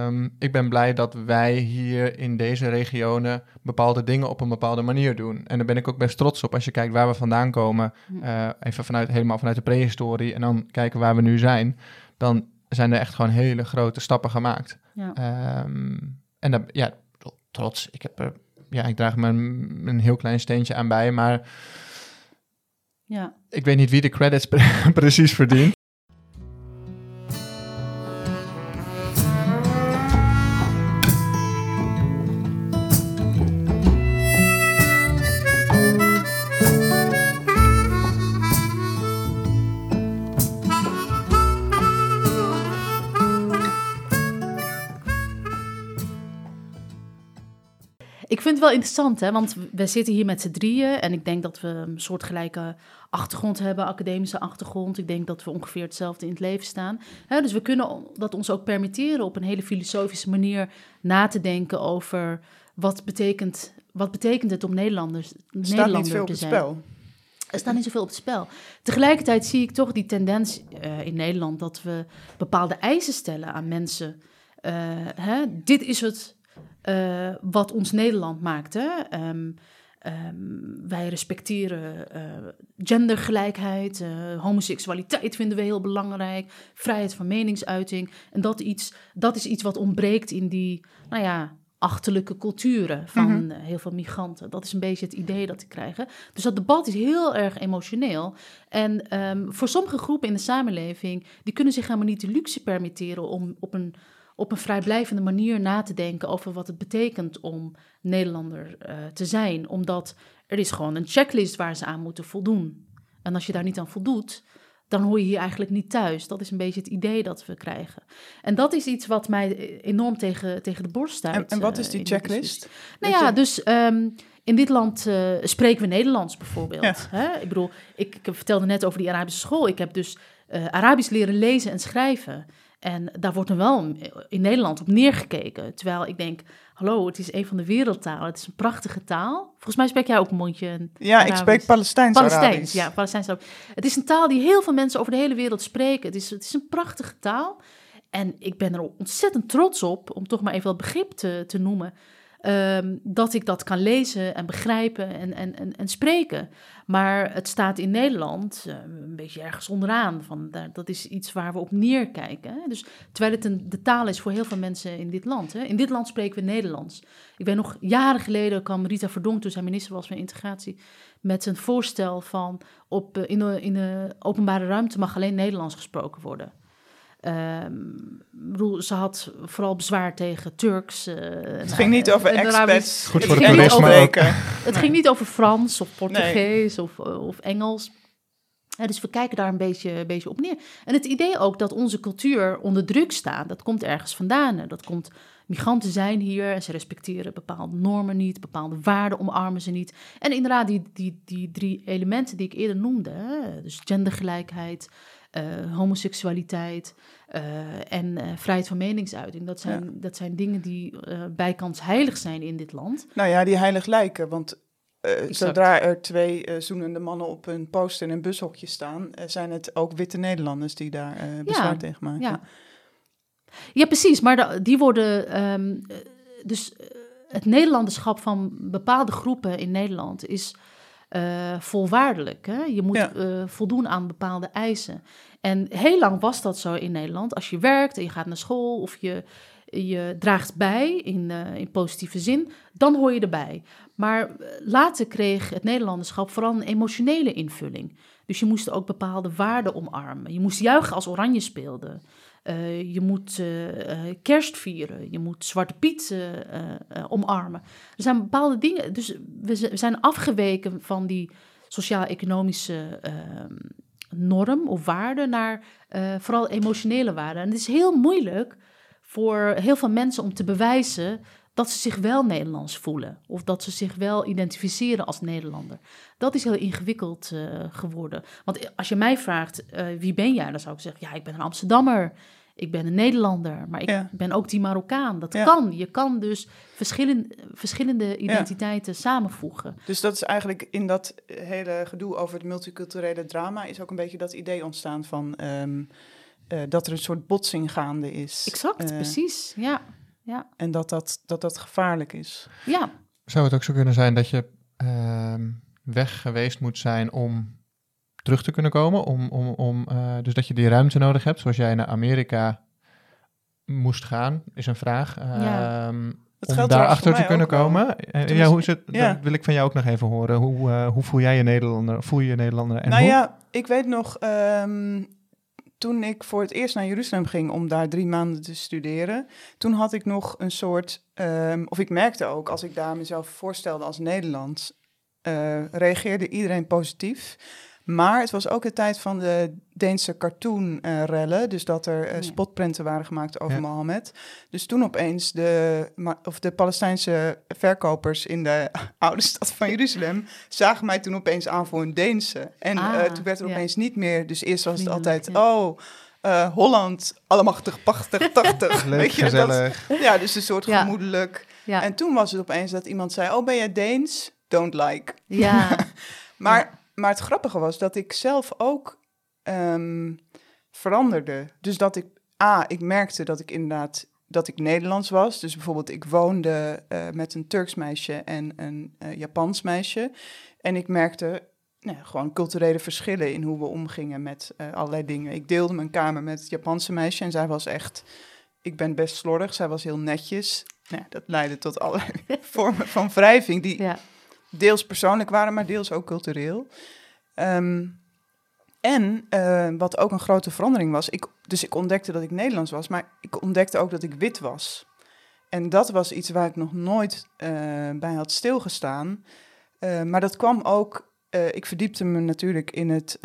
Um, ik ben blij dat wij hier in deze regionen bepaalde dingen op een bepaalde manier doen. En daar ben ik ook best trots op als je kijkt waar we vandaan komen. Uh, even vanuit, helemaal vanuit de prehistorie en dan kijken waar we nu zijn. Dan zijn er echt gewoon hele grote stappen gemaakt. Ja. Um, en dan, ja, trots. Ik heb er, ja, ik draag me een, een heel klein steentje aan bij, maar ja. ik weet niet wie de credits precies verdient. Vind het wel interessant, hè? want we zitten hier met z'n drieën en ik denk dat we een soortgelijke achtergrond hebben, academische achtergrond. Ik denk dat we ongeveer hetzelfde in het leven staan. Hè? Dus we kunnen dat ons ook permitteren op een hele filosofische manier na te denken over wat betekent, wat betekent het om Nederlanders, Nederlander niet veel te zijn. Spel. Er staat niet zoveel op het spel. Tegelijkertijd zie ik toch die tendens uh, in Nederland dat we bepaalde eisen stellen aan mensen. Uh, hè? Dit is het uh, wat ons Nederland maakt. Hè? Um, Ehm, wij respecteren uh, gendergelijkheid, uh, homoseksualiteit vinden we heel belangrijk, vrijheid van meningsuiting. En dat, iets, dat is iets wat ontbreekt in die, nou ja, achterlijke culturen van mhm. eh, heel veel migranten. Dat is een beetje het idee dat die krijgen. Dus dat debat is heel erg emotioneel. En ehm, voor sommige groepen in de samenleving, die kunnen zich helemaal niet de luxe permitteren om op een op een vrijblijvende manier na te denken over wat het betekent om Nederlander uh, te zijn. Omdat er is gewoon een checklist waar ze aan moeten voldoen. En als je daar niet aan voldoet, dan hoor je hier eigenlijk niet thuis. Dat is een beetje het idee dat we krijgen. En dat is iets wat mij enorm tegen, tegen de borst staat. En, en, wat is die uh, checklist? Nou ja, dus um, in dit land uh, spreken we Nederlands bijvoorbeeld. Hè? Ik bedoel, ik, ik vertelde net over die Arabische school. Ik heb dus uh, Arabisch leren lezen en schrijven. En daar wordt er wel in Nederland op neergekeken. Terwijl ik denk, hallo, het is een van de wereldtalen. Het is een prachtige taal. Volgens mij spreek jij ook een mondje. Ja, ik spreek Palestijns Palestijns, ja, Palestijns. Het is een taal die heel veel mensen over de hele wereld spreken. Het is, het is een prachtige taal. En ik ben er ontzettend trots op, om toch maar even wat begrip te, te noemen. Um, dat ik dat kan lezen en begrijpen en, en, en, en spreken. Maar het staat in Nederland uh, een beetje ergens onderaan. Van, dat is iets waar we op neerkijken. Hè? Dus, terwijl het een, de taal is voor heel veel mensen in dit land. Hè? In dit land spreken we Nederlands. Ik ben nog jaren geleden kwam Rita Verdonk, toen zij minister was van Integratie, met een voorstel van op, uh, in, de, in de openbare ruimte mag alleen Nederlands gesproken worden. Um, bedoel, ze had vooral bezwaar tegen Turks. Uh, het ging niet over expats. Goed voor het de Het ging niet over Frans of Portugees of, of Engels. dus we kijken daar een beetje, een beetje op neer. En het idee ook dat onze cultuur onder druk staat, dat komt ergens vandaan. Dat komt, migranten zijn hier en ze respecteren bepaalde normen niet, bepaalde waarden omarmen ze niet. En inderdaad, die, die, die drie elementen die ik eerder noemde, hè, dus gendergelijkheid, uh, homoseksualiteit uh, en uh, vrijheid van meningsuiting. Dat zijn, ja. dat zijn dingen die bijkans heilig zijn in dit land. Nou ja, die heilig lijken. Want zodra er twee zoenende mannen op een poster in een bushokje staan, zijn het ook witte Nederlanders die daar bezwaar ja, tegen maken. Ja. ja, precies. Maar de, die worden. Um, dus het Nederlanderschap van bepaalde groepen in Nederland is uh, volwaardelijk. Hè? Je moet ja. uh, voldoen aan bepaalde eisen. En heel lang was dat zo in Nederland. Als je werkt en je gaat naar school of je, je draagt bij in, uh, in positieve zin, dan hoor je erbij. Maar later kreeg het Nederlanderschap vooral een emotionele invulling. Dus je moest ook bepaalde waarden omarmen. Je moest juichen als Oranje speelde. Uh, je moet uh, kerst vieren, je moet Zwarte Piet omarmen. Er zijn bepaalde dingen, dus we, we zijn afgeweken van die sociaal-economische ehm, norm of waarde naar vooral emotionele waarden. En het is heel moeilijk voor heel veel mensen om te bewijzen dat ze zich wel Nederlands voelen of dat ze zich wel identificeren als Nederlander. Dat is heel ingewikkeld geworden. Want als je mij vraagt, wie ben jij? Dan zou ik zeggen, ja, ik ben een Amsterdammer ik ben een Nederlander, maar ik ja. ben ook die Marokkaan. Dat ja. kan. Je kan dus verschillende, verschillende identiteiten ja. samenvoegen. Dus dat is eigenlijk in dat hele gedoe over het multiculturele drama... is ook een beetje dat idee ontstaan van... Um, uh, dat er een soort botsing gaande is. Exact, uh, precies, ja. ja. En dat dat, dat dat gevaarlijk is. Ja. Zou het ook zo kunnen zijn dat je uh, weg geweest moet zijn om terug te kunnen komen. Om, om, om, uh, dus dat je die ruimte nodig hebt, zoals jij naar Amerika moest gaan, is een vraag. Ja. Um, om daarachter te kunnen komen. Uh, ja, hoe is het? Ja. Dat wil ik van jou ook nog even horen. Hoe, uh, hoe voel jij je Nederlander? Voel je je Nederlander? En nou hoe? ja, ik weet nog, um, toen ik voor het eerst naar Jeruzalem ging om daar drie maanden te studeren, toen had ik nog een soort, um, of ik merkte ook als ik daar mezelf voorstelde als Nederlands, uh, reageerde iedereen positief. Maar het was ook de tijd van de Deense cartoonrellen. Uh, dus dat er uh, spotprenten waren gemaakt over ja. Mohammed. Dus toen opeens de, of de Palestijnse verkopers in de oude stad van Jeruzalem... zagen mij toen opeens aan voor een Deense. En ah, uh, toen werd er ja. opeens niet meer... Dus eerst was het altijd... Oh, uh, Holland, allemachtig, pachtig, tachtig. Leuk, Weet je, gezellig. Dat, ja, dus een soort gemoedelijk. Ja. En toen was het opeens dat iemand zei... Oh, ben jij Deens? Don't like. Ja. maar maar het grappige was dat ik zelf ook um, veranderde. Dus dat ik, A, ik merkte dat ik inderdaad dat ik Nederlands was. Dus bijvoorbeeld, ik woonde uh, met een Turks meisje en een uh, Japans meisje. En ik merkte nou, gewoon culturele verschillen in hoe we omgingen met uh, allerlei dingen. Ik deelde mijn kamer met het Japanse meisje en zij was echt... Ik ben best slordig, zij was heel netjes. Nou, dat leidde tot allerlei vormen van wrijving die ja. Deels persoonlijk waren, maar deels ook cultureel. Um, en uh, wat ook een grote verandering was, ik, dus ik ontdekte dat ik Nederlands was, maar ik ontdekte ook dat ik wit was. En dat was iets waar ik nog nooit uh, bij had stilgestaan. Uh, maar dat kwam ook, ik verdiepte me natuurlijk in het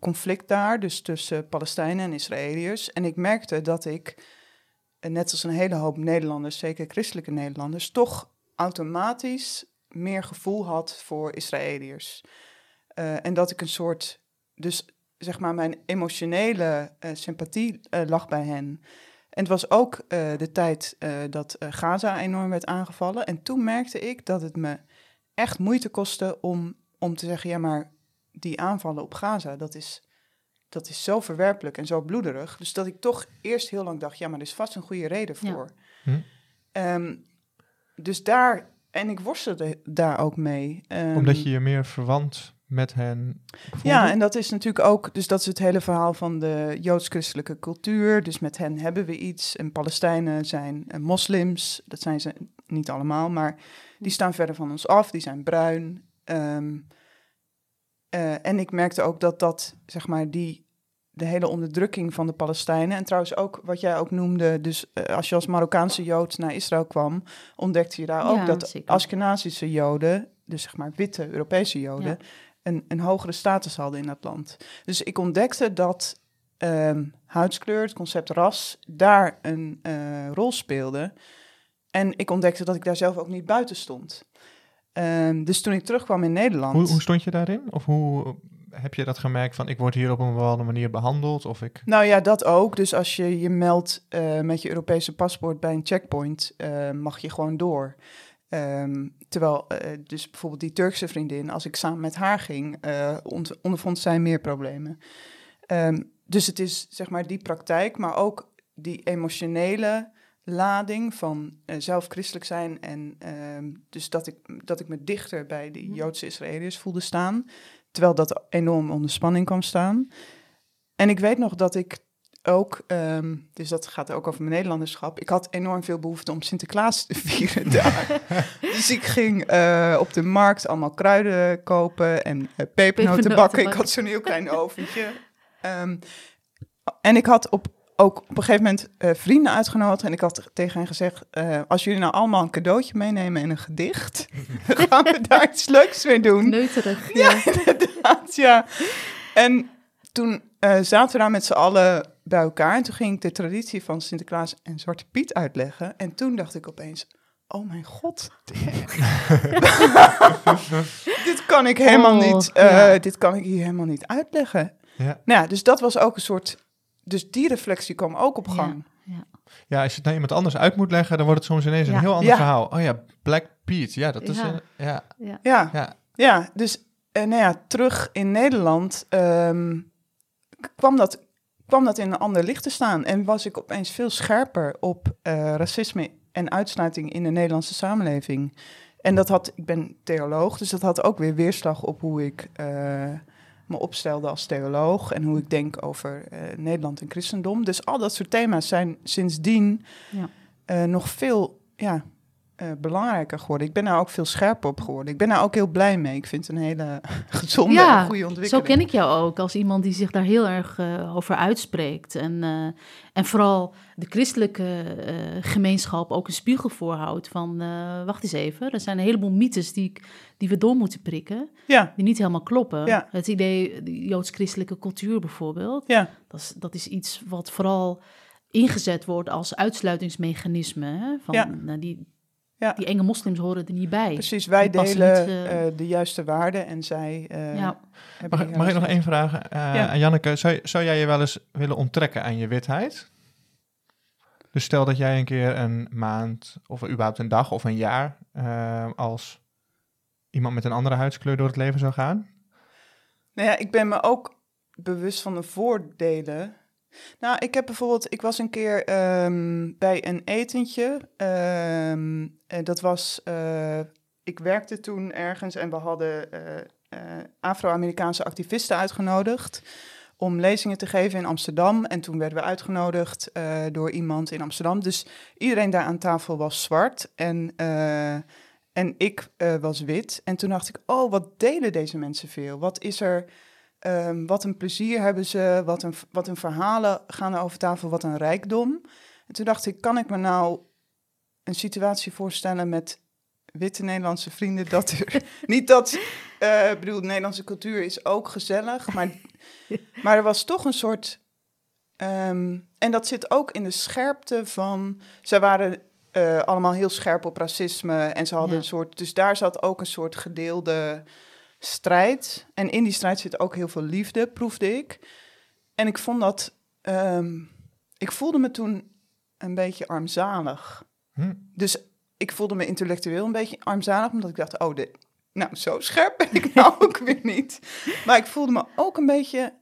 conflict daar, dus tussen Palestijnen en Israëliërs. En ik merkte dat ik, net als een hele hoop Nederlanders, zeker christelijke Nederlanders, toch automatisch meer gevoel had voor Israëliërs. en dat ik een soort dus zeg maar, mijn emotionele uh, sympathie uh, lag bij hen. En het was ook de tijd dat Gaza enorm werd aangevallen. En toen merkte ik dat het me echt moeite kostte om, om te zeggen: ja, maar die aanvallen op Gaza, dat is, dat is zo verwerpelijk en zo bloederig. Dus dat ik toch eerst heel lang dacht: ja, maar er is vast een goede reden voor. Ja. Hm. Um, dus daar, en ik worstelde daar ook mee. Um, Omdat je je meer verwant met hen. Ja, en dat is natuurlijk ook, dus dat is het hele verhaal van de joods-christelijke cultuur. Dus met hen hebben we iets. En Palestijnen zijn moslims, dat zijn ze niet allemaal, maar die staan verder van ons af, die zijn bruin. Um, uh, en ik merkte ook dat dat, zeg maar, die, de hele onderdrukking van de Palestijnen. En trouwens ook wat jij ook noemde, dus uh, als je als Marokkaanse Jood naar Israël kwam, ontdekte je daar ook ja, dat Ashkenazische Joden, dus zeg maar witte Europese Joden, ja een, een hogere status hadden in dat land. Dus ik ontdekte dat um, huidskleur, het concept ras, daar een uh, rol speelde. En ik ontdekte dat ik daar zelf ook niet buiten stond. Um, dus toen ik terugkwam in Nederland. Hoe, hoe, stond je daarin? Of hoe heb je dat gemerkt van ik word hier op een bepaalde manier behandeld? Of ik... Nou ja, dat ook. Dus als je je meldt uh, met je Europese paspoort bij een checkpoint, uh, mag je gewoon door. Um, terwijl, uh, dus bijvoorbeeld die Turkse vriendin, als ik samen met haar ging, uh, ondervond zij meer problemen. Um, dus het is zeg maar die praktijk, maar ook die emotionele lading van uh, zelf christelijk zijn. En um, dus dat ik, dat ik me dichter bij die mhm. Joodse Israëliërs voelde staan. Terwijl dat enorm onder spanning kwam staan. En ik weet nog dat ik ook, um, dus dat gaat ook over mijn Nederlanderschap. Ik had enorm veel behoefte om Sinterklaas te vieren daar. dus ik ging uh, op de markt allemaal kruiden kopen en uh, pepernoten bakken. Ik had zo'n heel klein oventje. Um, en ik had op, ook op een gegeven moment uh, vrienden uitgenodigd. En ik had tegen hen gezegd: Als jullie nou allemaal een cadeautje meenemen en een gedicht, gaan we daar iets leuks mee doen. Neuterig. Ja, ja inderdaad. Ja. En toen zaten we daar met z'n allen bij elkaar. En toen ging ik de traditie van Sinterklaas en Zwarte Piet uitleggen. En toen dacht ik opeens, oh mijn god. dit kan ik helemaal oh, niet, uh, dit kan ik hier helemaal niet uitleggen. Ja. Nou ja, dus dat was ook een soort, dus die reflectie kwam ook op gang. Ja, ja. als je het naar iemand anders uit moet leggen, dan wordt het soms ineens een heel ander verhaal. Oh ja, Black Pete, ja, dat is een, ja. Ja. Ja. ja, dus uh, nou ja, terug in Nederland um, kwam dat kwam dat in een ander licht te staan. En was ik opeens veel scherper op uh, racisme en uitsluiting in de Nederlandse samenleving. En dat had, ik ben theoloog, dus dat had ook weer weerslag op hoe ik uh, me opstelde als theoloog en hoe ik denk over uh, Nederland en christendom. Dus al dat soort thema's zijn sindsdien ja. nog veel ja, uh, belangrijker geworden. Ik ben daar ook veel scherper op geworden. Ik ben daar ook heel blij mee. Ik vind het een hele gezonde ja, en goede ontwikkeling. Zo ken ik jou ook als iemand die zich daar heel erg uh, over uitspreekt. En, uh, en vooral de christelijke gemeenschap ook een spiegel voorhoudt van... wacht eens even, er zijn een heleboel mythes die, die we door moeten prikken... Ja. die niet helemaal kloppen. Ja. Het idee, de joods-christelijke cultuur bijvoorbeeld... Ja. Dat, is, dat is iets wat vooral ingezet wordt als uitsluitingsmechanisme. Hè? Van. Nou, die, ja. Die enge moslims horen er niet bij. Precies, wij delen uh, de juiste waarden en zij. Uh, ja. Mag, mag ik nog één vraag uh, ja. aan Janneke? Zou, zou jij je wel eens willen onttrekken aan je witheid? Dus stel dat jij een keer een maand, of überhaupt een dag of een jaar, als iemand met een andere huidskleur door het leven zou gaan? Nou ja, ik ben me ook bewust van de voordelen Nou, ik heb bijvoorbeeld, ik was een keer ehm, bij een etentje. Ehm, en dat was, uh, ik werkte toen ergens en we hadden uh, Afro-Amerikaanse activisten uitgenodigd om lezingen te geven in Amsterdam. En toen werden we uitgenodigd door iemand in Amsterdam. Dus iedereen daar aan tafel was zwart en, en ik was wit. En toen dacht ik, oh, wat delen deze mensen veel? Wat is er Ehm, wat een plezier hebben ze, wat een, wat een verhalen gaan er over tafel, wat een rijkdom. En toen dacht ik, kan ik me nou een situatie voorstellen met witte Nederlandse vrienden, dat er, niet dat, uh, ik bedoel, Nederlandse cultuur is ook gezellig, maar, maar er was toch een soort, ehm, en dat zit ook in de scherpte van, zij waren uh, allemaal heel scherp op racisme en ze hadden een soort, dus daar zat ook een soort gedeelde strijd. En in die strijd zit ook heel veel liefde, proefde ik. En ik vond dat. Ehm, ik voelde me toen een beetje armzalig. Hm. Dus ik voelde me intellectueel een beetje armzalig, omdat ik dacht: oh, dit, nou, zo scherp ben ik nou ook weer niet. Maar ik voelde me ook een beetje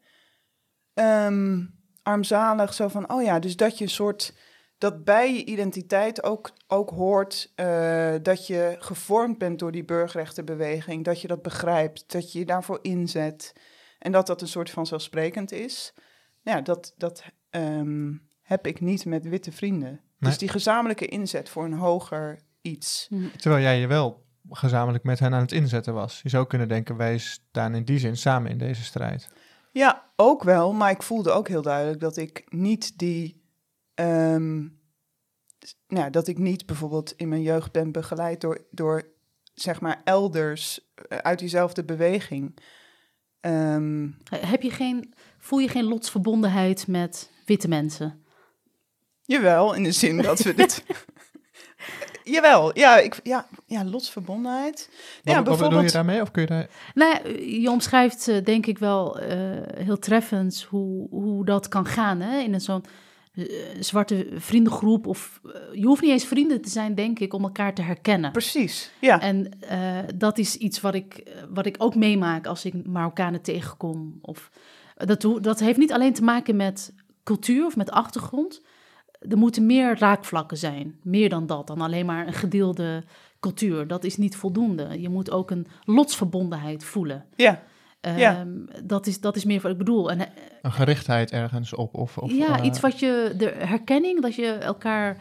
ehm, armzalig, zo van: oh ja, dus dat je een soort dat bij je identiteit ook, ook hoort uh, dat je gevormd bent door die burgerrechtenbeweging, dat je dat begrijpt, dat je je daarvoor inzet en dat dat een soort van zelfsprekend is. Ja, dat, dat um, heb ik niet met witte vrienden. Dus die gezamenlijke inzet voor een hoger iets. Mhm. Terwijl jij je wel gezamenlijk met hen aan het inzetten was. Je zou kunnen denken, wij staan in die zin samen in deze strijd. Ja, ook wel, maar ik voelde ook heel duidelijk dat ik niet die Um, nou, dat ik niet bijvoorbeeld in mijn jeugd ben begeleid door, door zeg maar elders eh, uit diezelfde beweging. Um, Heb je geen, voel je geen lotsverbondenheid met witte mensen? Jawel, in de zin dat we dit. Jawel, ja, ik, ja, ja, lotsverbondenheid. Wat, ja, bijvoorbeeld... bedoel je daarmee? Of kun je daar... Nou, je omschrijft denk ik wel uh, heel treffend hoe, hoe dat kan gaan hè? in zo'n eh, zwarte vriendengroep. Of uh, je hoeft niet eens vrienden te zijn, denk ik, om elkaar te herkennen. Precies, ja. En uh, dat is iets wat ik, wat ik ook meemaak als ik Marokkanen tegenkom. Of, dat, dat heeft niet alleen te maken met cultuur of met achtergrond. Er moeten meer raakvlakken zijn. Meer dan dat, dan alleen maar een gedeelde cultuur. Dat is niet voldoende. Je moet ook een lotsverbondenheid voelen. Ja ja. Ehm, dat, is, dat is meer wat ik bedoel. En, eh, een gerichtheid ergens op? Of, of ja, uh... iets wat je, de herkenning, dat je elkaar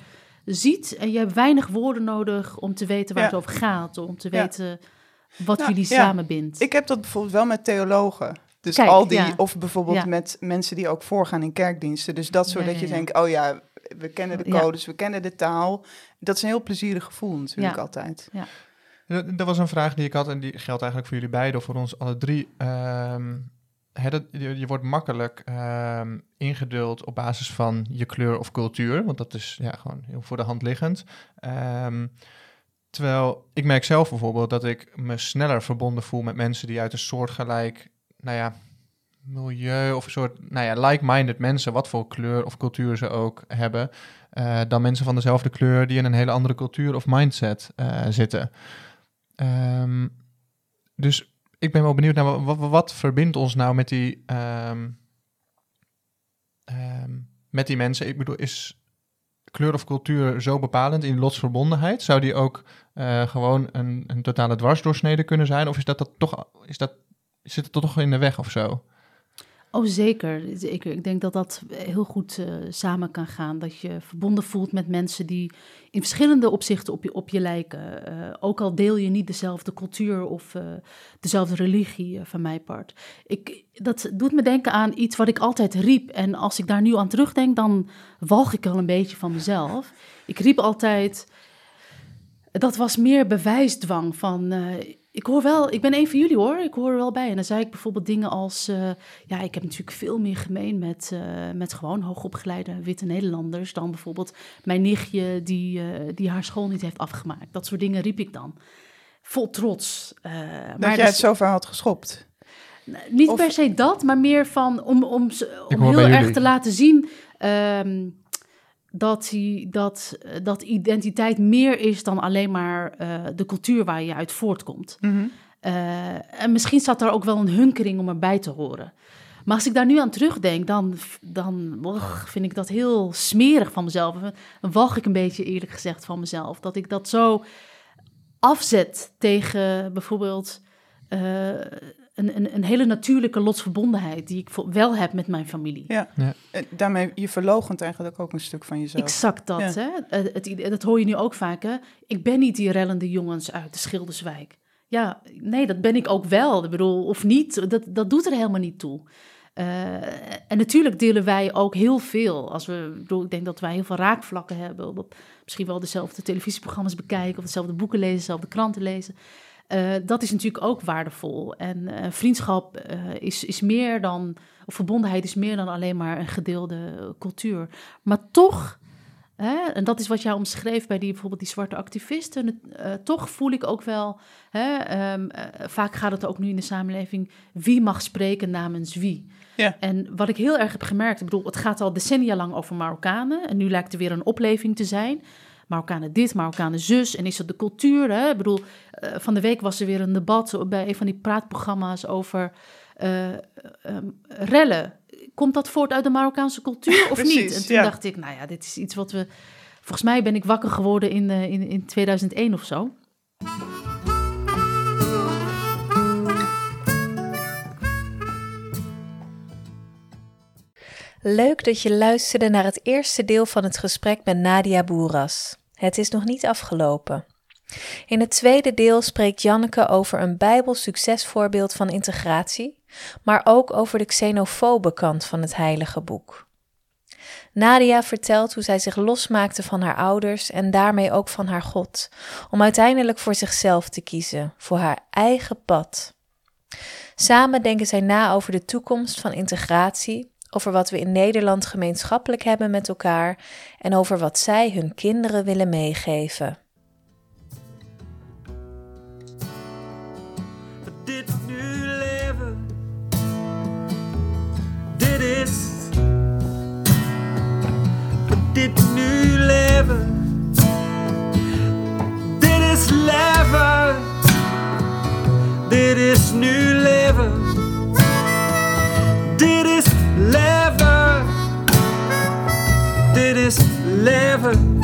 ziet en je hebt weinig woorden nodig om te weten waar het over gaat, om te weten wat nou, jullie samen bindt. Ik heb dat bijvoorbeeld wel met theologen. Dus al die, of bijvoorbeeld met mensen die ook voorgaan in kerkdiensten. Dus dat soort dat je denkt, oh ja, we kennen de codes, we kennen de taal. Dat is een heel plezierig gevoel natuurlijk altijd. Ja. Dat was een vraag die ik had en die geldt eigenlijk voor jullie beiden of voor ons alle drie. Um, dat, je, wordt makkelijk um, ingeduld op basis van je kleur of cultuur, want dat is ja, gewoon heel voor de hand liggend. Um, terwijl ik merk zelf bijvoorbeeld dat ik me sneller verbonden voel met mensen die uit een soortgelijk, nou ja, milieu of een soort, nou ja, like-minded mensen, wat voor kleur of cultuur ze ook hebben, uh, dan mensen van dezelfde kleur die in een hele andere cultuur of mindset uh, zitten. Um, dus ik ben wel benieuwd naar wat, wat, verbindt ons nou met die, um, um, met die mensen. Ik bedoel, is kleur of cultuur zo bepalend in lotsverbondenheid? Zou die ook uh, gewoon een, een totale dwarsdoorsnede kunnen zijn? Of is dat, dat toch, is dat, zit het toch in de weg of zo? Oh, zeker. zeker. Ik denk dat dat heel goed uh, samen kan gaan. Dat je verbonden voelt met mensen die in verschillende opzichten op je, op je lijken. Uh, ook al deel je niet dezelfde cultuur of dezelfde religie van mijn part. Ik, dat doet me denken aan iets wat ik altijd riep. En als ik daar nu aan terugdenk, dan walg ik al een beetje van mezelf. Ik riep altijd. Dat was meer bewijsdwang van ik hoor wel, ik ben een van jullie hoor, ik hoor er wel bij. En dan zei ik bijvoorbeeld dingen als, uh, ja, ik heb natuurlijk veel meer gemeen met, uh, met gewoon hoogopgeleide witte Nederlanders dan bijvoorbeeld mijn nichtje die, uh, die haar school niet heeft afgemaakt. Dat soort dingen riep ik dan. Vol trots. dat maar jij dus, het zover had geschopt? Niet per se dat, maar meer van om, om, om heel erg te laten zien... Um, dat, die, dat, eh, dat identiteit meer is dan alleen maar uh, de cultuur waar je uit voortkomt. Mm -hmm. uh, en misschien zat er ook wel een hunkering om erbij te horen. Maar als ik daar nu aan terugdenk, dan, dan vind ik dat heel smerig van mezelf. Dan walg ik een beetje eerlijk gezegd van mezelf. Dat ik dat zo afzet tegen bijvoorbeeld uh, een, een, een, hele natuurlijke lotsverbondenheid die ik wel heb met mijn familie. Ja, ja. daarmee je verlogent eigenlijk ook een stuk van jezelf. Exact dat. Hè? Het, dat hoor je nu ook vaak. Hè? Ik ben niet die rellende jongens uit de Schilderswijk. Ja, nee, dat ben ik ook wel. Ik bedoel, of niet, dat, dat doet er helemaal niet toe. Uh, en natuurlijk delen wij ook heel veel. Als we, ik, bedoel, ik denk dat wij heel veel raakvlakken hebben. Misschien wel dezelfde televisieprogramma's bekijken, of dezelfde boeken lezen, dezelfde kranten lezen. Uh, dat is natuurlijk ook waardevol. En uh, vriendschap is, is meer dan, of verbondenheid is meer dan alleen maar een gedeelde cultuur. Maar toch Hè? En dat is wat jij omschreef bij die, bijvoorbeeld die zwarte activisten. Toch voel ik ook wel, hè, um, uh, vaak gaat het ook nu in de samenleving, wie mag spreken namens wie. Ja. En wat ik heel erg heb gemerkt, ik bedoel, het gaat al decennia lang over Marokkanen. En nu lijkt er weer een opleving te zijn. Marokkanen dit, Marokkanen zus. En is het de cultuur? Hè? Ik bedoel, uh, van de week was er weer een debat bij een van die praatprogramma's over um, rellen komt dat voort uit de Marokkaanse cultuur of niet? En toen dacht ik, nou ja, dit is iets wat we... Volgens mij ben ik wakker geworden in, uh, in, in 2001 of zo. Leuk dat je luisterde naar het eerste deel van het gesprek met Nadia Boeras. Het is nog niet afgelopen. In het tweede deel spreekt Janneke over een bijbels succesvoorbeeld van integratie, maar ook over de xenofobe kant van het heilige boek. Nadia vertelt hoe zij zich losmaakte van haar ouders en daarmee ook van haar God, om uiteindelijk voor zichzelf te kiezen, voor haar eigen pad. Samen denken zij na over de toekomst van integratie, over wat we in Nederland gemeenschappelijk hebben met elkaar en over wat zij hun kinderen willen meegeven. dit nu leven. Dit is leven. Dit is nu leven. Is